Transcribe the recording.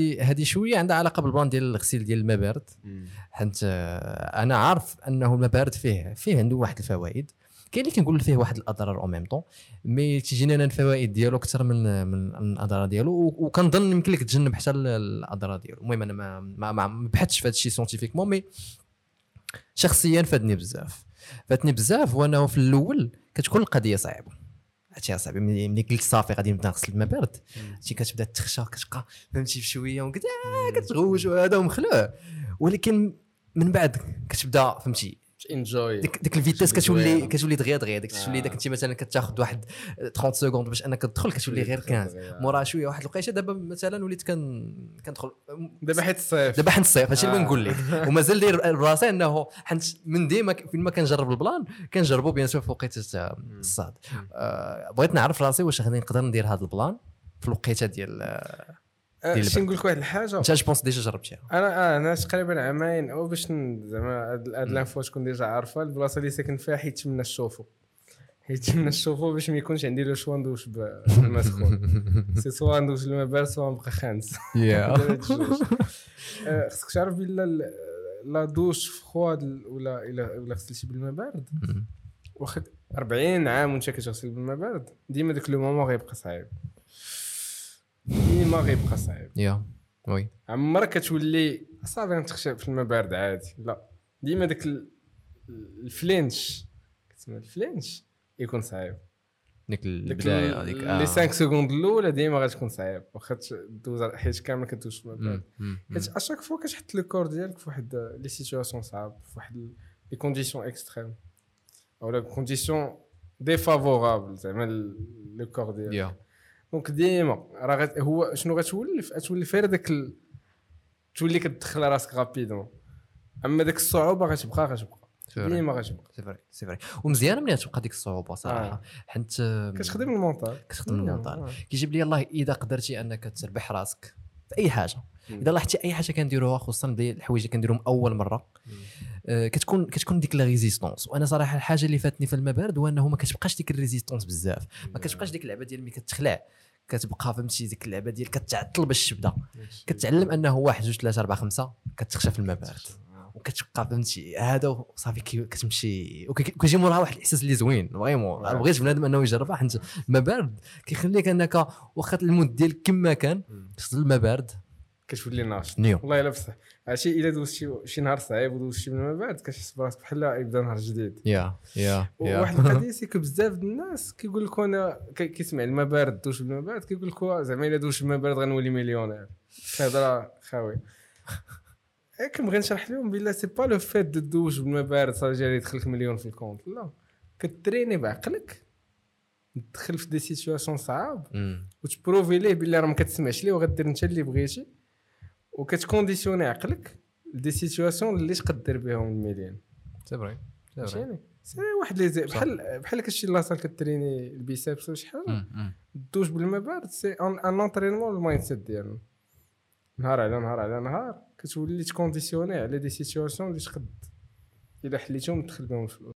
هذه شوية عندها علاقة بال plan ديال الغسيل ديال الماء بارد حيت آه، أنا عارف أنه الماء بارد فيه فيه عنده واحد الفوائد. كاين اللي كنقول فيه واحد الأضرار au même temps mais تيجيني أنا الفوائد ديالو أكثر من من الأضرار ديالو وكنظن يمكن لك تجنب حتى الأضرار ديالو. المهم أنا ما ما, ما بحثتش في هذا الشيء scientifiquement mais شخصيا فادني بزاف. فادني بزاف هو انه في الأول كتكون القضية صعيبة. عرفتي اصاحبي ملي قلت صافي غادي نبدا نغسل الماء بارد شي كتبدا تخشى كتبقى فهمتي بشوية وكذا كتغوت وهذا ومخلوع. ولكن من بعد كتبدا فهمتي enjoy ديك ديك ال vitesse كتولي كتولي دغيا دغيا. ديك تولي داك انت مثلا كتاخذ واحد 30 secondes باش أنك تدخل كتولي غير 15 مورا شوية واحد الوقيته دابا مثلا وليت كن كندخل. دابا حيت الصيف دابا حيت الصيف هادشي اللي بغيت نقول لك. ومازال داير براسي أنه حيت من ديما فين ما كنجرب ال plan كنجربو bien sûr في وقيته الصاد. آه، بغيت نعرف راسي واش غادي نقدر ندير هذا البلان في الوقيتة ديال شي نقول لك واحد الحاجة. انت جو بونس ديجا جربتيها أنا آه أنا تقريبا عامين أو باش زعما هاد الإنفو تكون ديجا عارفة البلاصة اللي ساكن فيها حيت تمنى الشوفو حيت تمنى الشوفو باش ما يكونش عندي لو شوا ندوش بالماء سخون سي سوا ندوش الماء بارد سوا نبقى خانس. آه، خصك تعرف بلا لا دوش فخواد ولا إلا ولا غسلتي بالماء بارد واخا 40 عام وانت كتغسل بالماء بارد ديما داك le moment غيبقى صعيب. ديما غيبقى صعيب. ah oui. عمرك كتولي صافي نتخشى في الماء بارد عادي؟ لا. ديما داك ال flinch كتسمى ال flinch يكون صعيب. ديك البداية هذيك les 5 secondes الأولى ديما غتكون صعيب. واخا دوز حيت كامل كدوز في الماء بارد حيت à chaque fois كتحط le corps ديالك في واحد les situations صعاب في واحد les conditions extrêmes. أو la condition défavorable زعما le corps ديالك. donc ديما راه هو شنو غتولف غتولي فير داك ال... تولي كتدخل راسك rapidement أما داك الصعوبة غتبقى غتبقى. ديما غتبقى. c'est vrai c'est vrai ومزيانه ملي تبقى ديك الصعوبة صراحة؟ آه. حيت كتخدم ال mental. كتخدم ال mental. كيجيب لي الله إذا قدرتي أنك تربح راسك في أي حاجة. إذا لاحظتي أي حاجة كنديروها خصوصا الحوايج اللي كنديرهم أول مرة آه كتكون كتكون ديك la résistance وأنا صراحة الحاجة اللي فاتني في الماء بارد هو إنه ما كتبقاش ديك ال résistance بزاف. ما كتبقاش ديك اللعبة ديال ملي كتخلع. كتبقى فهمتي ديك اللعبة ديال كتعطل باش تبدا كتعلم أنه واحد جوج ثلاثة أربعة خمسة كتخشى في الماء بارد وكتبقى فهمتي هذا صافي كتمشي وكيجي موراها واحد الإحساس اللي زوين vraiment. بغيت بنادم أنه يجربها حيت الماء بارد كيخليك أنك واخا ال mood ديالك كما كان. تغسل الماء بارد كتولي ناشط والله إلا بصح. عرفتي إلا دوزتي شي نهار صعيب ودوزتي من بعد كتحس براسك بحال يبدا نهار جديد. يا يا واحد القضية c'est بزاف د الناس كيقول لك أنا كيسمع الماء بارد دوش بالماء بارد كيقول لك زعما إلا دوش بالماء بارد غنولي مليونير. كهضره خاوي. كنبغي نشرح لهم بلي c'est pas le fait de دوش بالماء بارد صافي جاري يدخلك مليون في ال compte. لا. كتريني بعقلك تدخل في des situations صعاب وتبروفي ليه بلي راه ما كتسمعش ليه وغدير انت اللي بغيتي. وكتكونديسيوني عقلك des situations اللي تقدر بهم المليون c'est vrai فهمتيني c'est واحد لي بحال بحال كشي la salle كتريني ال biceps ولا شي حاجة دوش بالماء بارد c'est un entraînement ال mindset ديالنا. نهار على نهار على نهار كتولي تكونديسيوني على des situations اللي تقد إلا حليتهم تدخل بهم الفلوس.